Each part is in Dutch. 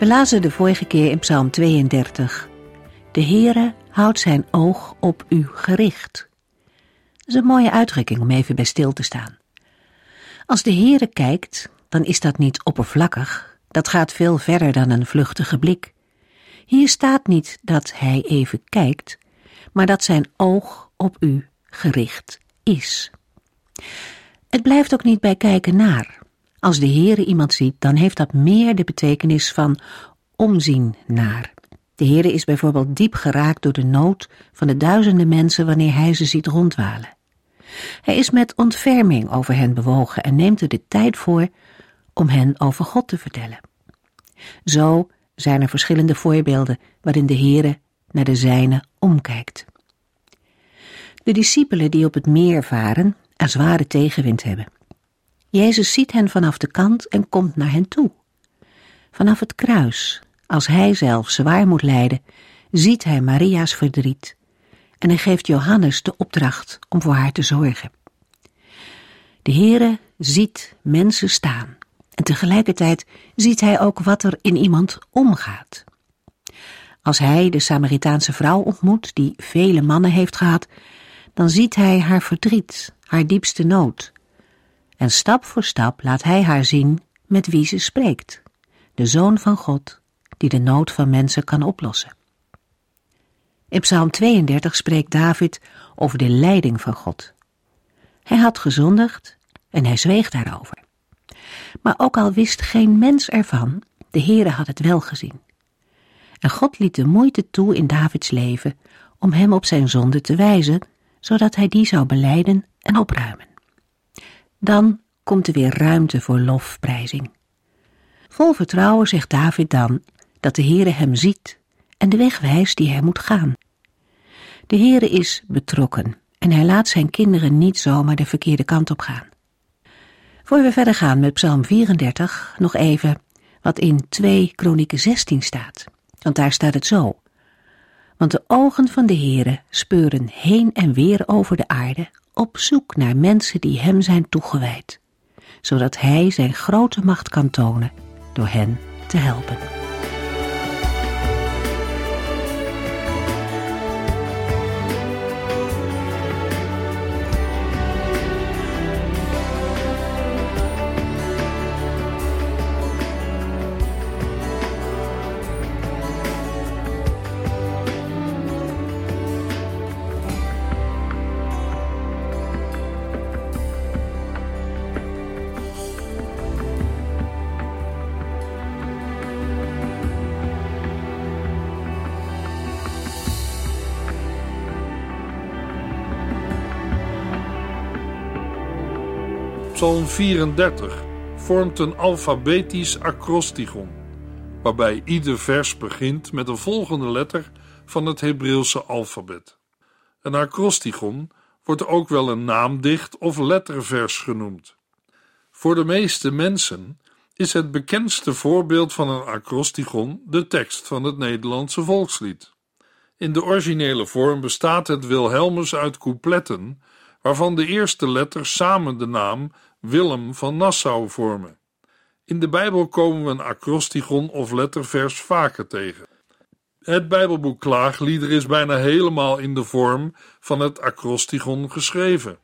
We lazen de vorige keer in Psalm 32. De Heere houdt zijn oog op u gericht. Dat is een mooie uitdrukking om even bij stil te staan. Als de Heere kijkt, dan is dat niet oppervlakkig. Dat gaat veel verder dan een vluchtige blik. Hier staat niet dat hij even kijkt, maar dat zijn oog op u gericht is. Het blijft ook niet bij kijken naar. Als de Heere iemand ziet, dan heeft dat meer de betekenis van omzien naar. De Heere is bijvoorbeeld diep geraakt door de nood van de duizenden mensen wanneer hij ze ziet rondwalen. Hij is met ontferming over hen bewogen en neemt er de tijd voor om hen over God te vertellen. Zo zijn er verschillende voorbeelden waarin de Heere naar de zijne omkijkt. De discipelen die op het meer varen en zware tegenwind hebben. Jezus ziet hen vanaf de kant en komt naar hen toe. Vanaf het kruis, als hij zelf zwaar moet lijden, ziet hij Maria's verdriet en hij geeft Johannes de opdracht om voor haar te zorgen. De Heere ziet mensen staan en tegelijkertijd ziet hij ook wat er in iemand omgaat. Als hij de Samaritaanse vrouw ontmoet die vele mannen heeft gehad, dan ziet hij haar verdriet, haar diepste nood en stap voor stap laat hij haar zien met wie ze spreekt, de Zoon van God, die de nood van mensen kan oplossen. In Psalm 32 spreekt David over de leiding van God. Hij had gezondigd en hij zweeg daarover. Maar ook al wist geen mens ervan, de Heere had het wel gezien. En God liet de moeite toe in Davids leven om hem op zijn zonde te wijzen, zodat hij die zou beleiden en opruimen. Dan komt er weer ruimte voor lofprijzing. Vol vertrouwen zegt David dan dat de Heere hem ziet en de weg wijst die hij moet gaan. De Heere is betrokken en hij laat zijn kinderen niet zomaar de verkeerde kant op gaan. Voor we verder gaan met Psalm 34, nog even wat in 2 Kronieken 16 staat. Want daar staat het zo. Want de ogen van de Heere speuren heen en weer over de aarde op zoek naar mensen die hem zijn toegewijd, zodat hij zijn grote macht kan tonen door hen te helpen. Psalm 34 vormt een alfabetisch acrostigon, waarbij ieder vers begint met de volgende letter van het Hebreeuwse alfabet. Een acrostigon wordt ook wel een naamdicht of lettervers genoemd. Voor de meeste mensen is het bekendste voorbeeld van een acrostigon de tekst van het Nederlandse volkslied. In de originele vorm bestaat het Wilhelmus uit coupletten, waarvan de eerste letters samen de naam Willem van Nassau vormen. In de Bijbel komen we een acrostigon of lettervers vaker tegen. Het Bijbelboek Klaaglieder is bijna helemaal in de vorm van het acrostigon geschreven.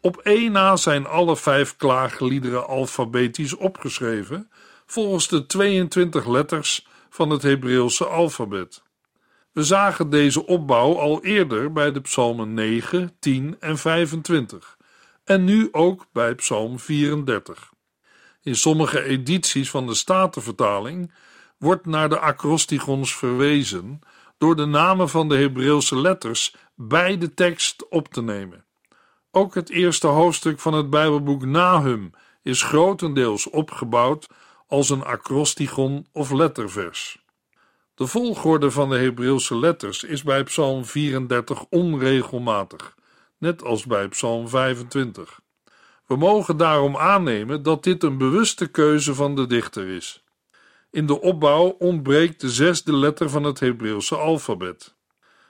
Op één na zijn alle vijf klaagliederen alfabetisch opgeschreven, volgens de 22 letters van het Hebreeuwse alfabet. We zagen deze opbouw al eerder bij de psalmen 9, 10 en 25 en nu ook bij Psalm 34. In sommige edities van de Statenvertaling wordt naar de acrostigons verwezen door de namen van de Hebreeuwse letters bij de tekst op te nemen. Ook het eerste hoofdstuk van het Bijbelboek Nahum is grotendeels opgebouwd als een acrostigon of lettervers. De volgorde van de Hebreeuwse letters is bij Psalm 34 onregelmatig, net als bij Psalm 25. We mogen daarom aannemen dat dit een bewuste keuze van de dichter is. In de opbouw ontbreekt de zesde letter van het Hebreeuwse alfabet.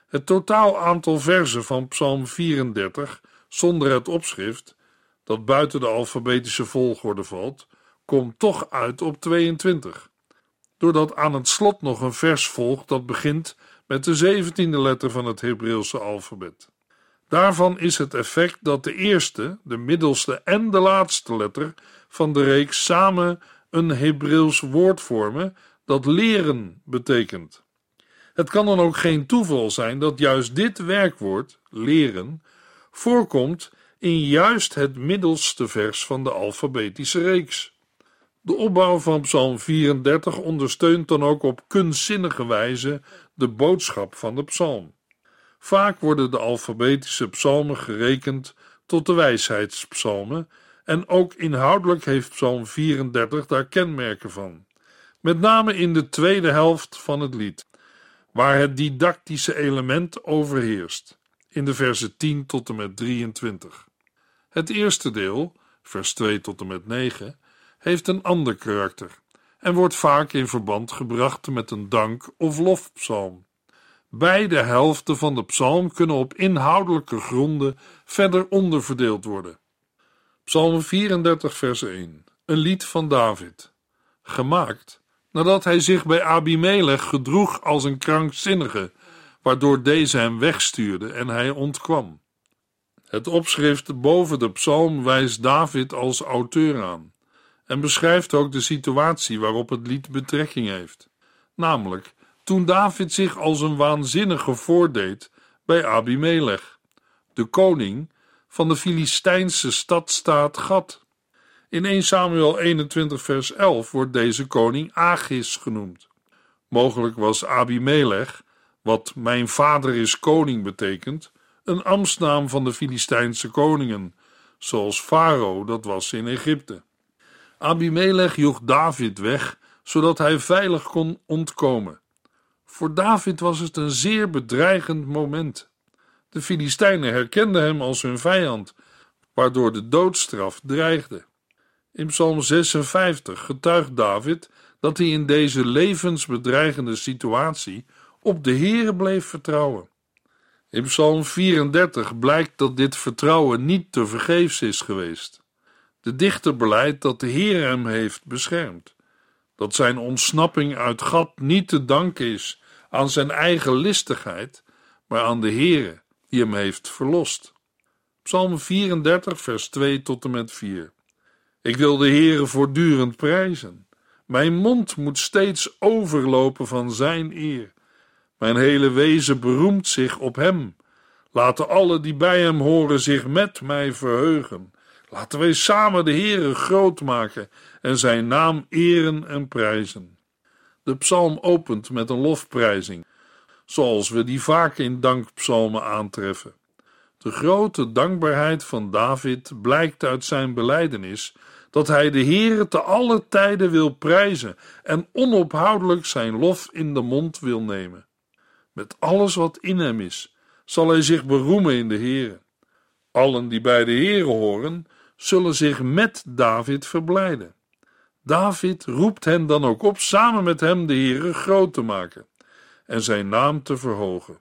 Het totaal aantal versen van Psalm 34 zonder het opschrift, dat buiten de alfabetische volgorde valt, komt toch uit op 22. Doordat aan het slot nog een vers volgt dat begint met de zeventiende letter van het Hebreeuwse alfabet. Daarvan is het effect dat de eerste, de middelste en de laatste letter van de reeks samen een Hebreeuws woord vormen dat leren betekent. Het kan dan ook geen toeval zijn dat juist dit werkwoord, leren, voorkomt in juist het middelste vers van de alfabetische reeks. De opbouw van Psalm 34 ondersteunt dan ook op kunstzinnige wijze de boodschap van de psalm. Vaak worden de alfabetische psalmen gerekend tot de wijsheidspsalmen en ook inhoudelijk heeft Psalm 34 daar kenmerken van. Met name in de tweede helft van het lied, waar het didactische element overheerst, in de versen 10 tot en met 23. Het eerste deel, vers 2 tot en met 9, heeft een ander karakter en wordt vaak in verband gebracht met een dank- of lofpsalm. Beide helften van de psalm kunnen op inhoudelijke gronden verder onderverdeeld worden. Psalm 34, vers 1. Een lied van David. Gemaakt nadat hij zich bij Abimelech gedroeg als een krankzinnige, waardoor deze hem wegstuurde en hij ontkwam. Het opschrift boven de psalm wijst David als auteur aan en beschrijft ook de situatie waarop het lied betrekking heeft, namelijk toen David zich als een waanzinnige voordeed bij Abimelech, de koning van de Filistijnse stadstaat Gad. In 1 Samuel 21 vers 11 wordt deze koning Agis genoemd. Mogelijk was Abimelech, wat mijn vader is koning betekent, een ambtsnaam van de Filistijnse koningen, zoals Farao dat was in Egypte. Abimelech joeg David weg, zodat hij veilig kon ontkomen. Voor David was het een zeer bedreigend moment. De Filistijnen herkenden hem als hun vijand, waardoor de doodstraf dreigde. In Psalm 56 getuigt David dat hij in deze levensbedreigende situatie op de Heere bleef vertrouwen. In Psalm 34 blijkt dat dit vertrouwen niet te vergeefs is geweest. De dichter beleidt dat de Heer hem heeft beschermd, dat zijn ontsnapping uit gat niet te danken is aan zijn eigen listigheid, maar aan de Heere die hem heeft verlost. Psalm 34, vers 2 tot en met 4. Ik wil de Heere voortdurend prijzen. Mijn mond moet steeds overlopen van zijn eer. Mijn hele wezen beroemt zich op hem. Laten alle die bij hem horen zich met mij verheugen. Laten wij samen de Heere groot maken en zijn naam eren en prijzen. De psalm opent met een lofprijzing, zoals we die vaak in dankpsalmen aantreffen. De grote dankbaarheid van David blijkt uit zijn belijdenis dat hij de Heere te alle tijden wil prijzen en onophoudelijk zijn lof in de mond wil nemen. Met alles wat in hem is, zal hij zich beroemen in de Heere. Allen die bij de Heere horen, zullen zich met David verblijden. David roept hen dan ook op samen met hem de Heere groot te maken en zijn naam te verhogen.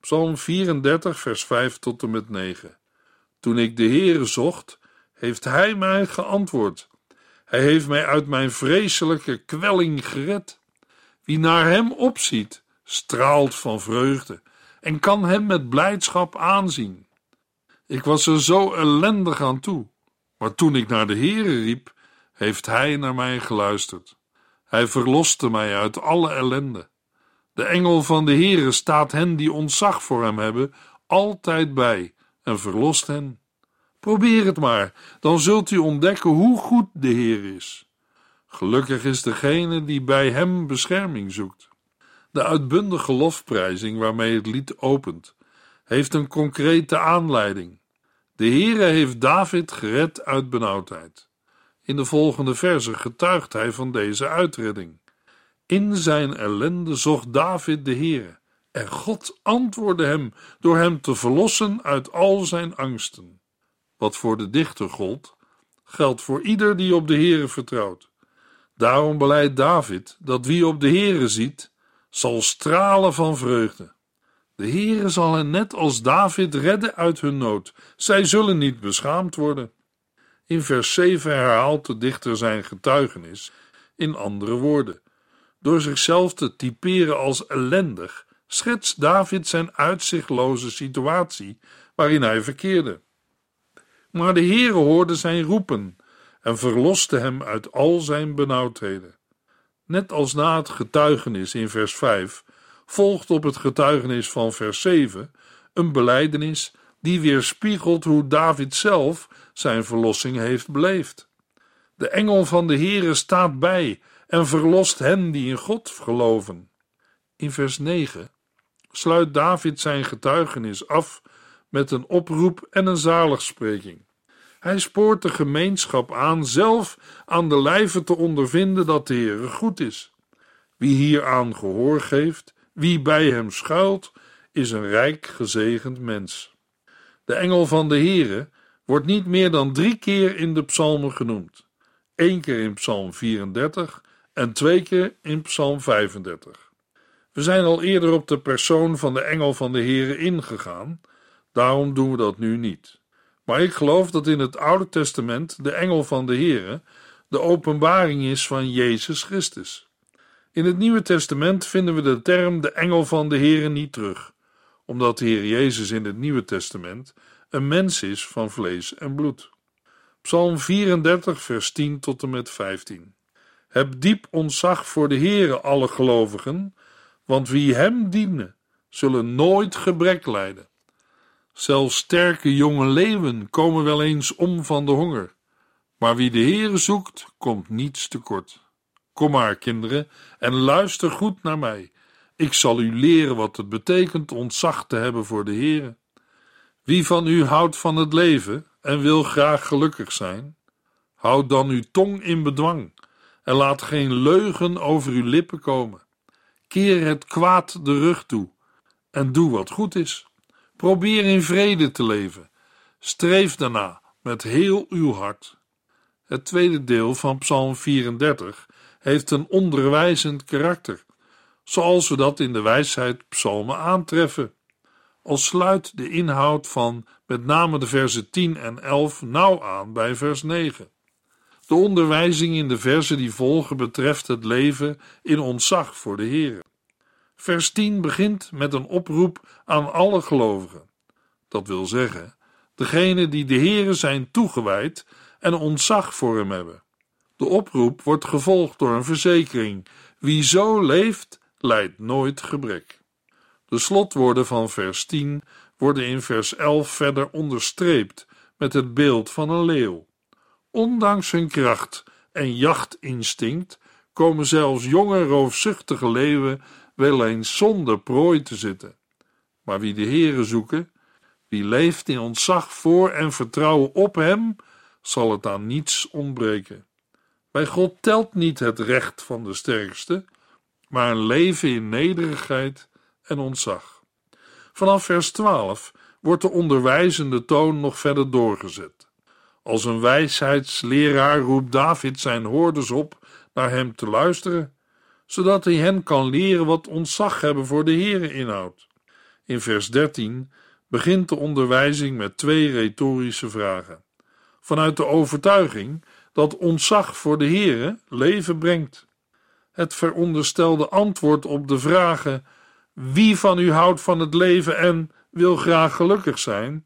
Psalm 34, vers 5 tot en met 9. Toen ik de Heere zocht, heeft Hij mij geantwoord. Hij heeft mij uit mijn vreselijke kwelling gered. Wie naar Hem opziet, straalt van vreugde en kan Hem met blijdschap aanzien. Ik was er zo ellendig aan toe, maar toen ik naar de Heere riep, heeft Hij naar mij geluisterd. Hij verloste mij uit alle ellende. De engel van de Heere staat hen die ontzag voor hem hebben altijd bij en verlost hen. Probeer het maar, dan zult u ontdekken hoe goed de Heer is. Gelukkig is degene die bij hem bescherming zoekt. De uitbundige lofprijzing waarmee het lied opent, heeft een concrete aanleiding. De Heere heeft David gered uit benauwdheid. In de volgende verse getuigt hij van deze uitredding. In zijn ellende zocht David de Heere, en God antwoordde hem door hem te verlossen uit al zijn angsten. Wat voor de dichter gold, geldt voor ieder die op de Heere vertrouwt. Daarom beleidt David dat wie op de Heere ziet, zal stralen van vreugde. De Heere zal hen net als David redden uit hun nood. Zij zullen niet beschaamd worden. In vers 7 herhaalt de dichter zijn getuigenis in andere woorden. Door zichzelf te typeren als ellendig, schetst David zijn uitzichtloze situatie waarin hij verkeerde. Maar de Heere hoorde zijn roepen en verloste hem uit al zijn benauwdheden. Net als na het getuigenis in vers 5 volgt op het getuigenis van vers 7 een belijdenis die weerspiegelt hoe David zelf zijn verlossing heeft beleefd. De engel van de Heere staat bij en verlost hen die in God geloven. In vers 9 sluit David zijn getuigenis af met een oproep en een zaligspreking. Hij spoort de gemeenschap aan zelf aan de lijve te ondervinden dat de Heere goed is. Wie hieraan gehoor geeft, wie bij hem schuilt, is een rijk gezegend mens. De engel van de Heere wordt niet meer dan drie keer in de psalmen genoemd. Eén keer in psalm 34 en twee keer in psalm 35. We zijn al eerder op de persoon van de engel van de Heere ingegaan, daarom doen we dat nu niet. Maar ik geloof dat in het Oude Testament de engel van de Heere de openbaring is van Jezus Christus. In het Nieuwe Testament vinden we de term de engel van de Heere niet terug, omdat de Heer Jezus in het Nieuwe Testament een mens is van vlees en bloed. Psalm 34, vers 10 tot en met 15. Heb diep ontzag voor de Heere, alle gelovigen, want wie hem dienen, zullen nooit gebrek lijden. Zelfs sterke jonge leeuwen komen wel eens om van de honger, maar wie de Heere zoekt, komt niets tekort. Kom maar, kinderen, en luister goed naar mij. Ik zal u leren wat het betekent ontzag te hebben voor de Heere. Wie van u houdt van het leven en wil graag gelukkig zijn, houd dan uw tong in bedwang en laat geen leugen over uw lippen komen. Keer het kwaad de rug toe en doe wat goed is. Probeer in vrede te leven. Streef daarna met heel uw hart. Het tweede deel van Psalm 34 heeft een onderwijzend karakter, zoals we dat in de wijsheid psalmen aantreffen. Al sluit de inhoud van met name de versen 10 en 11 nauw aan bij vers 9. De onderwijzing in de versen die volgen betreft het leven in ontzag voor de Heer. Vers 10 begint met een oproep aan alle gelovigen. Dat wil zeggen, degenen die de Heere zijn toegewijd en ontzag voor hem hebben. De oproep wordt gevolgd door een verzekering: wie zo leeft, lijdt nooit gebrek. De slotwoorden van vers 10 worden in vers 11 verder onderstreept met het beeld van een leeuw. Ondanks hun kracht en jachtinstinct komen zelfs jonge roofzuchtige leeuwen wel eens zonder prooi te zitten. Maar wie de Heere zoeken, wie leeft in ontzag voor en vertrouwen op hem, zal het aan niets ontbreken. Bij God telt niet het recht van de sterkste, maar een leven in nederigheid en ontzag. Vanaf vers 12 wordt de onderwijzende toon nog verder doorgezet. Als een wijsheidsleraar roept David zijn hoorders op naar hem te luisteren, zodat hij hen kan leren wat ontzag hebben voor de Heere inhoudt. In vers 13 begint de onderwijzing met twee retorische vragen. Vanuit de overtuiging dat ontzag voor de Heere leven brengt. Het veronderstelde antwoord op de vragen: wie van u houdt van het leven en wil graag gelukkig zijn,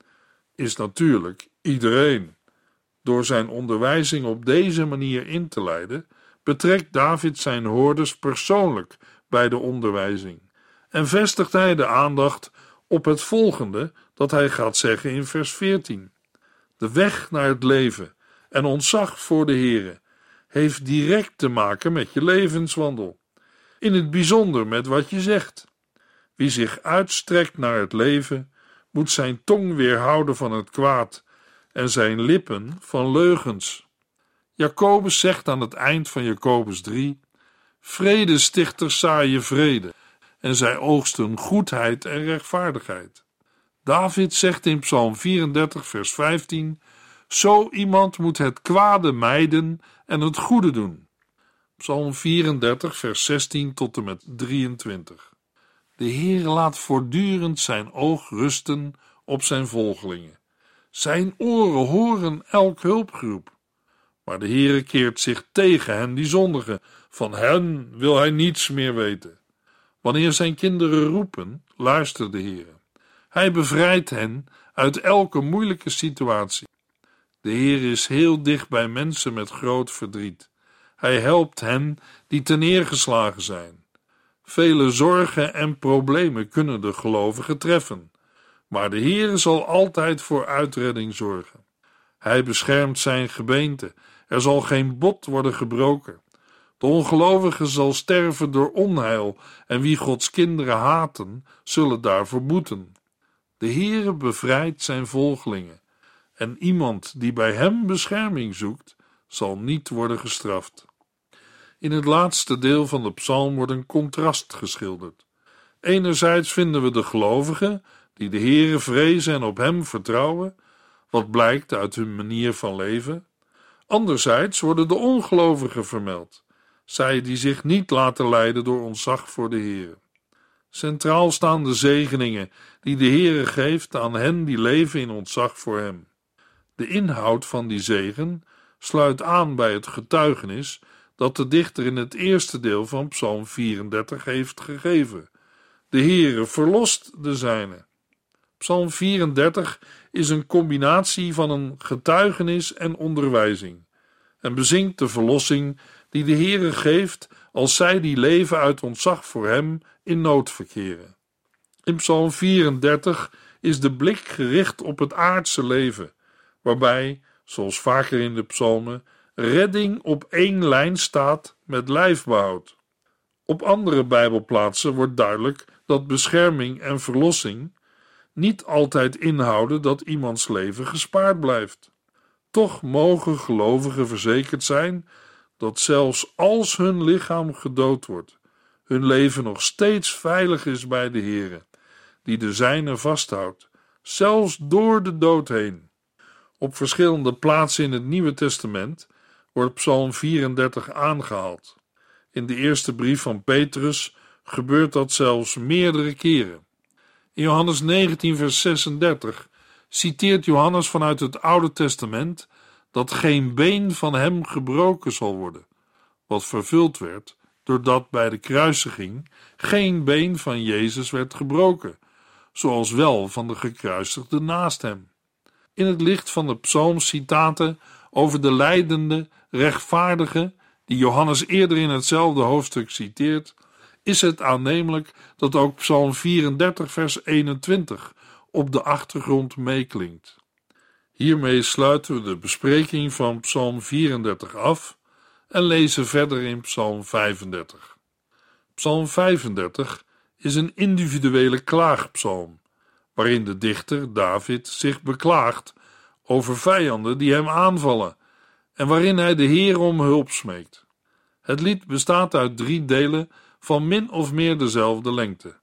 is natuurlijk iedereen. Door zijn onderwijzing op deze manier in te leiden, betrekt David zijn hoorders persoonlijk bij de onderwijzing en vestigt hij de aandacht op het volgende dat hij gaat zeggen in vers 14. De weg naar het leven en ontzag voor de Heere heeft direct te maken met je levenswandel, in het bijzonder met wat je zegt. Wie zich uitstrekt naar het leven, moet zijn tong weerhouden van het kwaad en zijn lippen van leugens. Jacobus zegt aan het eind van Jacobus 3: Vredestichters zaaien vrede en zij oogsten goedheid en rechtvaardigheid. David zegt in Psalm 34, vers 15: Zo iemand moet het kwade mijden en het goede doen. Psalm 34, vers 16 tot en met 23. De Heer laat voortdurend zijn oog rusten op zijn volgelingen. Zijn oren horen elk hulpgroep. Maar de Heere keert zich tegen hen die zondigen. Van hen wil hij niets meer weten. Wanneer zijn kinderen roepen, luistert de Heer. Hij bevrijdt hen uit elke moeilijke situatie. De Heer is heel dicht bij mensen met groot verdriet. Hij helpt hen die neergeslagen zijn. Vele zorgen en problemen kunnen de gelovigen treffen, maar de Heer zal altijd voor uitredding zorgen. Hij beschermt zijn gebeente, er zal geen bot worden gebroken. De ongelovige zal sterven door onheil, en wie Gods kinderen haten, zullen daarvoor boeten. De Heere bevrijdt zijn volgelingen, en iemand die bij hem bescherming zoekt, zal niet worden gestraft. In het laatste deel van de psalm wordt een contrast geschilderd. Enerzijds vinden we de gelovigen die de Heere vrezen en op hem vertrouwen, wat blijkt uit hun manier van leven. Anderzijds worden de ongelovigen vermeld, zij die zich niet laten leiden door ontzag voor de Heere. Centraal staan de zegeningen die de Heere geeft aan hen die leven in ontzag voor hem. De inhoud van die zegen sluit aan bij het getuigenis dat de dichter in het eerste deel van Psalm 34 heeft gegeven. De Heere verlost de zijne. Psalm 34 is een combinatie van een getuigenis en onderwijzing en bezingt de verlossing die de Heere geeft als zij die leven uit ontzag voor hem in nood verkeren. In Psalm 34 is de blik gericht op het aardse leven, waarbij, zoals vaker in de psalmen, redding op één lijn staat met lijfbehoud. Op andere Bijbelplaatsen wordt duidelijk dat bescherming en verlossing niet altijd inhouden dat iemands leven gespaard blijft. Toch mogen gelovigen verzekerd zijn dat zelfs als hun lichaam gedood wordt, hun leven nog steeds veilig is bij de Heere, die de zijne vasthoudt, zelfs door de dood heen. Op verschillende plaatsen in het Nieuwe Testament wordt Psalm 34 aangehaald. In de eerste brief van Petrus gebeurt dat zelfs meerdere keren. In Johannes 19, vers 36 citeert Johannes vanuit het Oude Testament dat geen been van hem gebroken zal worden, wat vervuld werd doordat bij de kruisiging geen been van Jezus werd gebroken, zoals wel van de gekruisigde naast hem. In het licht van de psalmcitaten over de leidende, rechtvaardige, die Johannes eerder in hetzelfde hoofdstuk citeert, is het aannemelijk dat ook Psalm 34, vers 21 op de achtergrond meeklinkt. Hiermee sluiten we de bespreking van Psalm 34 af en lezen verder in Psalm 35. Psalm 35 is een individuele klaagpsalm, waarin de dichter David zich beklaagt over vijanden die hem aanvallen en waarin hij de Heer om hulp smeekt. Het lied bestaat uit drie delen van min of meer dezelfde lengte.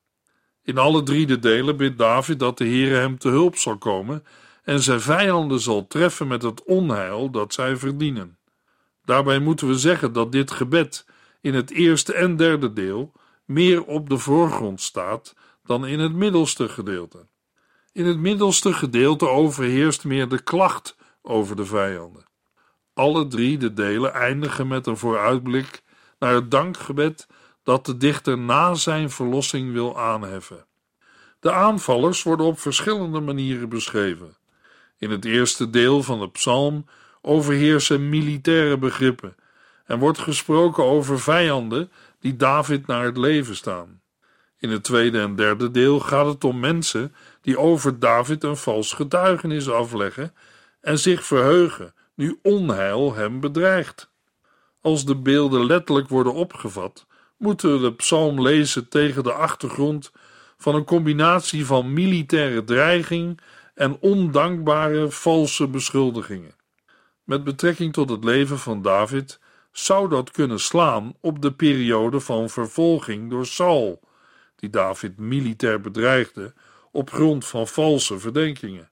In alle drie de delen bidt David dat de Heer hem te hulp zal komen en zijn vijanden zal treffen met het onheil dat zij verdienen. Daarbij moeten we zeggen dat dit gebed in het eerste en derde deel meer op de voorgrond staat dan in het middelste gedeelte. In het middelste gedeelte overheerst meer de klacht over de vijanden. Alle drie de delen eindigen met een vooruitblik naar het dankgebed dat de dichter na zijn verlossing wil aanheffen. De aanvallers worden op verschillende manieren beschreven. In het eerste deel van de psalm overheersen militaire begrippen en wordt gesproken over vijanden die David naar het leven staan. In het tweede en derde deel gaat het om mensen die over David een vals getuigenis afleggen en zich verheugen nu onheil hem bedreigt. Als de beelden letterlijk worden opgevat, moeten we de psalm lezen tegen de achtergrond van een combinatie van militaire dreiging en ondankbare valse beschuldigingen. Met betrekking tot het leven van David zou dat kunnen slaan op de periode van vervolging door Saul, die David militair bedreigde op grond van valse verdenkingen,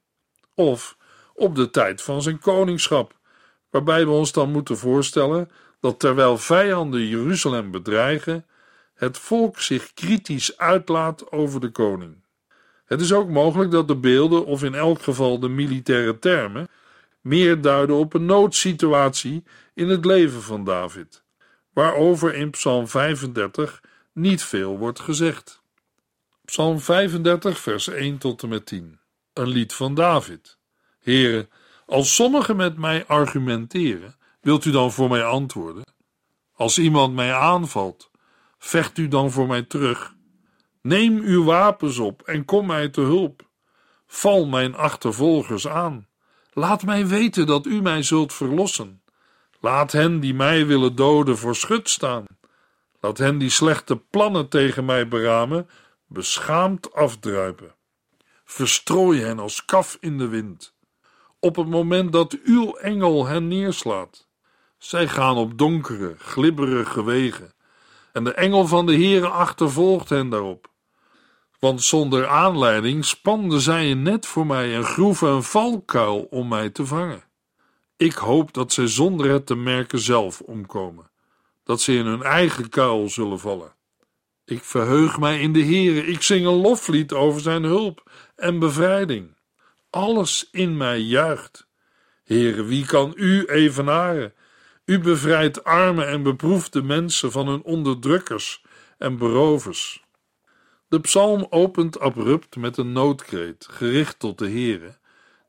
of op de tijd van zijn koningschap, waarbij we ons dan moeten voorstellen dat terwijl vijanden Jeruzalem bedreigen, het volk zich kritisch uitlaat over de koning. Het is ook mogelijk dat de beelden, of in elk geval de militaire termen, meer duiden op een noodsituatie in het leven van David, waarover in Psalm 35 niet veel wordt gezegd. Psalm 35, vers 1 tot en met 10. Een lied van David. Heren, als sommigen met mij argumenteren, wilt u dan voor mij antwoorden? Als iemand mij aanvalt, vecht u dan voor mij terug. Neem uw wapens op en kom mij te hulp. Val mijn achtervolgers aan. Laat mij weten dat u mij zult verlossen. Laat hen die mij willen doden voor schut staan. Laat hen die slechte plannen tegen mij beramen, beschaamd afdruipen. Verstrooi hen als kaf in de wind. Op het moment dat uw engel hen neerslaat. Zij gaan op donkere, glibberige wegen, en de engel van de Heere achtervolgt hen daarop. Want zonder aanleiding spanden zij een net voor mij en groeven een valkuil om mij te vangen. Ik hoop dat zij zonder het te merken zelf omkomen, dat ze in hun eigen kuil zullen vallen. Ik verheug mij in de Heere, ik zing een loflied over zijn hulp en bevrijding. Alles in mij juicht. Heere, wie kan u evenaren? U bevrijdt arme en beproefde mensen van hun onderdrukkers en berovers. De psalm opent abrupt met een noodkreet, gericht tot de Heere,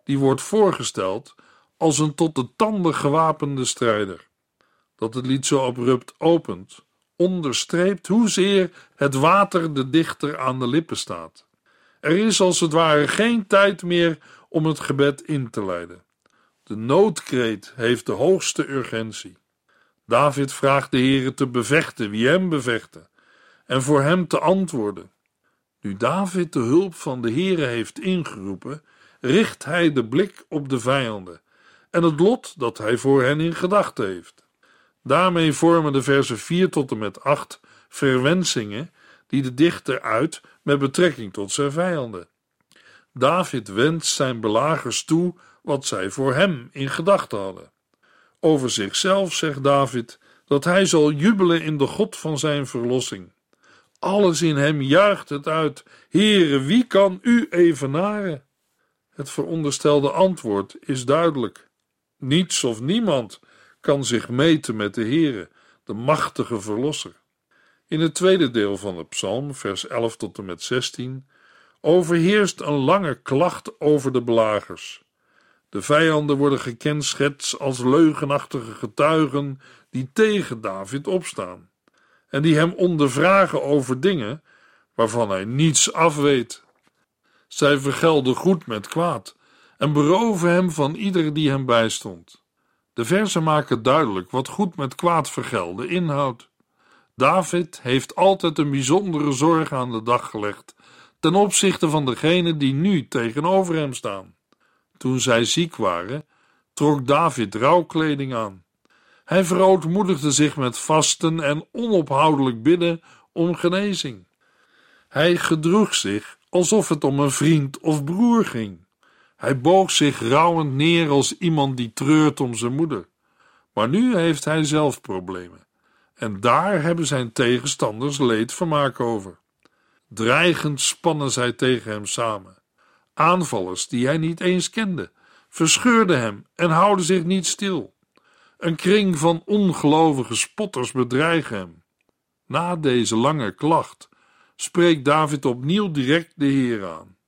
die wordt voorgesteld als een tot de tanden gewapende strijder. Dat het lied zo abrupt opent, onderstreept hoezeer het water de dichter aan de lippen staat. Er is als het ware geen tijd meer om het gebed in te leiden. De noodkreet heeft de hoogste urgentie. David vraagt de Heere te bevechten wie hem bevechten en voor hem te antwoorden. Nu David de hulp van de Heere heeft ingeroepen, richt hij de blik op de vijanden en het lot dat hij voor hen in gedachten heeft. Daarmee vormen de versen 4 tot en met 8 verwensingen die de dichter uit met betrekking tot zijn vijanden. David wenst zijn belagers toe wat zij voor hem in gedachten hadden. Over zichzelf zegt David dat hij zal jubelen in de God van zijn verlossing. Alles in hem juicht het uit: Heere, wie kan u evenaren? Het veronderstelde antwoord is duidelijk. Niets of niemand kan zich meten met de Heere, de machtige verlosser. In het tweede deel van de psalm, vers 11 tot en met 16, overheerst een lange klacht over de belagers. De vijanden worden gekenschetst als leugenachtige getuigen die tegen David opstaan en die hem ondervragen over dingen waarvan hij niets afweet. Zij vergelden goed met kwaad en beroven hem van ieder die hem bijstond. De verzen maken duidelijk wat goed met kwaad vergelden inhoudt. David heeft altijd een bijzondere zorg aan de dag gelegd ten opzichte van degenen die nu tegenover hem staan. Toen zij ziek waren, trok David rouwkleding aan. Hij verootmoedigde zich met vasten en onophoudelijk bidden om genezing. Hij gedroeg zich alsof het om een vriend of broer ging. Hij boog zich rouwend neer als iemand die treurt om zijn moeder. Maar nu heeft hij zelf problemen. En daar hebben zijn tegenstanders leedvermaak over. Dreigend spannen zij tegen hem samen. Aanvallers die hij niet eens kende, verscheurden hem en houden zich niet stil. Een kring van ongelovige spotters bedreigen hem. Na deze lange klacht spreekt David opnieuw direct de Heer aan.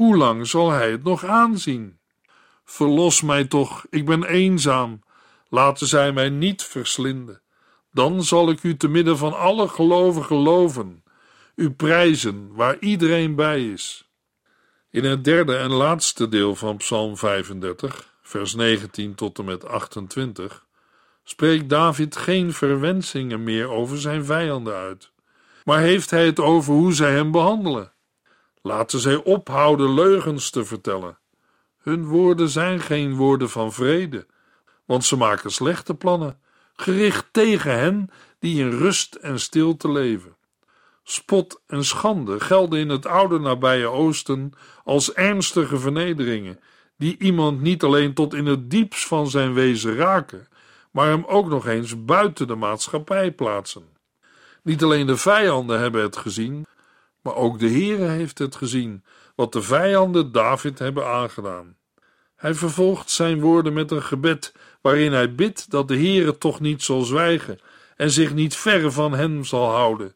Hoe lang zal hij het nog aanzien? Verlos mij toch, ik ben eenzaam. Laten zij mij niet verslinden. Dan zal ik u te midden van alle gelovigen loven, u prijzen waar iedereen bij is. In het derde en laatste deel van Psalm 35, vers 19 tot en met 28, spreekt David geen verwensingen meer over zijn vijanden uit, maar heeft hij het over hoe zij hem behandelen. Laten zij ophouden leugens te vertellen. Hun woorden zijn geen woorden van vrede, want ze maken slechte plannen, gericht tegen hen die in rust en stilte leven. Spot en schande gelden in het oude nabije Oosten als ernstige vernederingen, die iemand niet alleen tot in het diepst van zijn wezen raken, maar hem ook nog eens buiten de maatschappij plaatsen. Niet alleen de vijanden hebben het gezien, maar ook de Heere heeft het gezien, wat de vijanden David hebben aangedaan. Hij vervolgt zijn woorden met een gebed waarin hij bidt dat de Heere toch niet zal zwijgen en zich niet verre van hen zal houden.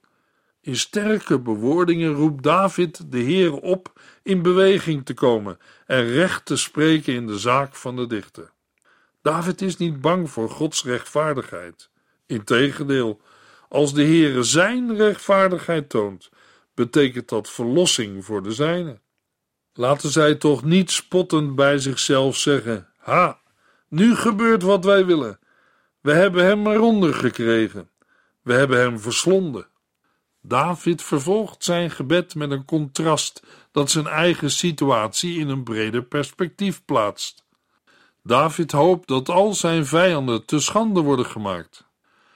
In sterke bewoordingen roept David de Heer op in beweging te komen en recht te spreken in de zaak van de dichter. David is niet bang voor Gods rechtvaardigheid. Integendeel, als de Heere zijn rechtvaardigheid toont, betekent dat verlossing voor de zijne. Laten zij toch niet spottend bij zichzelf zeggen: Ha, nu gebeurt wat wij willen. We hebben hem eronder gekregen. We hebben hem verslonden. David vervolgt zijn gebed met een contrast dat zijn eigen situatie in een breder perspectief plaatst. David hoopt dat al zijn vijanden te schande worden gemaakt.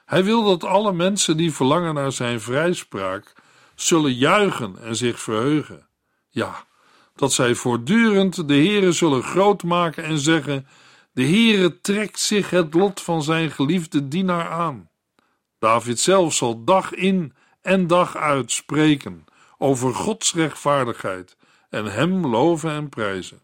Hij wil dat alle mensen die verlangen naar zijn vrijspraak zullen juichen en zich verheugen. Ja, dat zij voortdurend de Heere zullen groot maken en zeggen: De Heere trekt zich het lot van zijn geliefde dienaar aan. David zelf zal dag in en dag uit spreken over Gods rechtvaardigheid en hem loven en prijzen.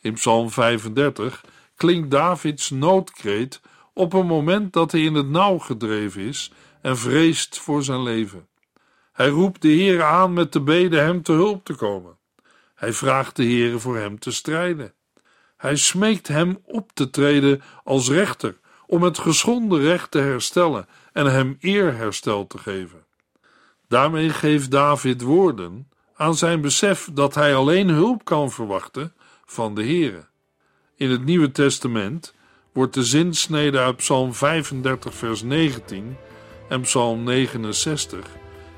In Psalm 35 klinkt Davids noodkreet op een moment dat hij in het nauw gedreven is en vreest voor zijn leven. Hij roept de Heer aan met de bede hem te hulp te komen. Hij vraagt de Heer voor hem te strijden. Hij smeekt hem op te treden als rechter om het geschonden recht te herstellen en hem eerherstel te geven. Daarmee geeft David woorden aan zijn besef dat hij alleen hulp kan verwachten van de Heere. In het Nieuwe Testament wordt de zinsnede uit Psalm 35 vers 19 en Psalm 69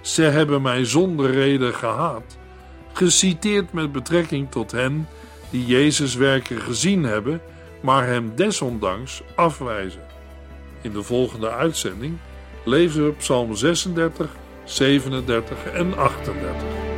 Ze hebben mij zonder reden gehaat, geciteerd met betrekking tot hen die Jezus werken gezien hebben, maar hem desondanks afwijzen. In de volgende uitzending lezen we Psalm 36 37 en 38.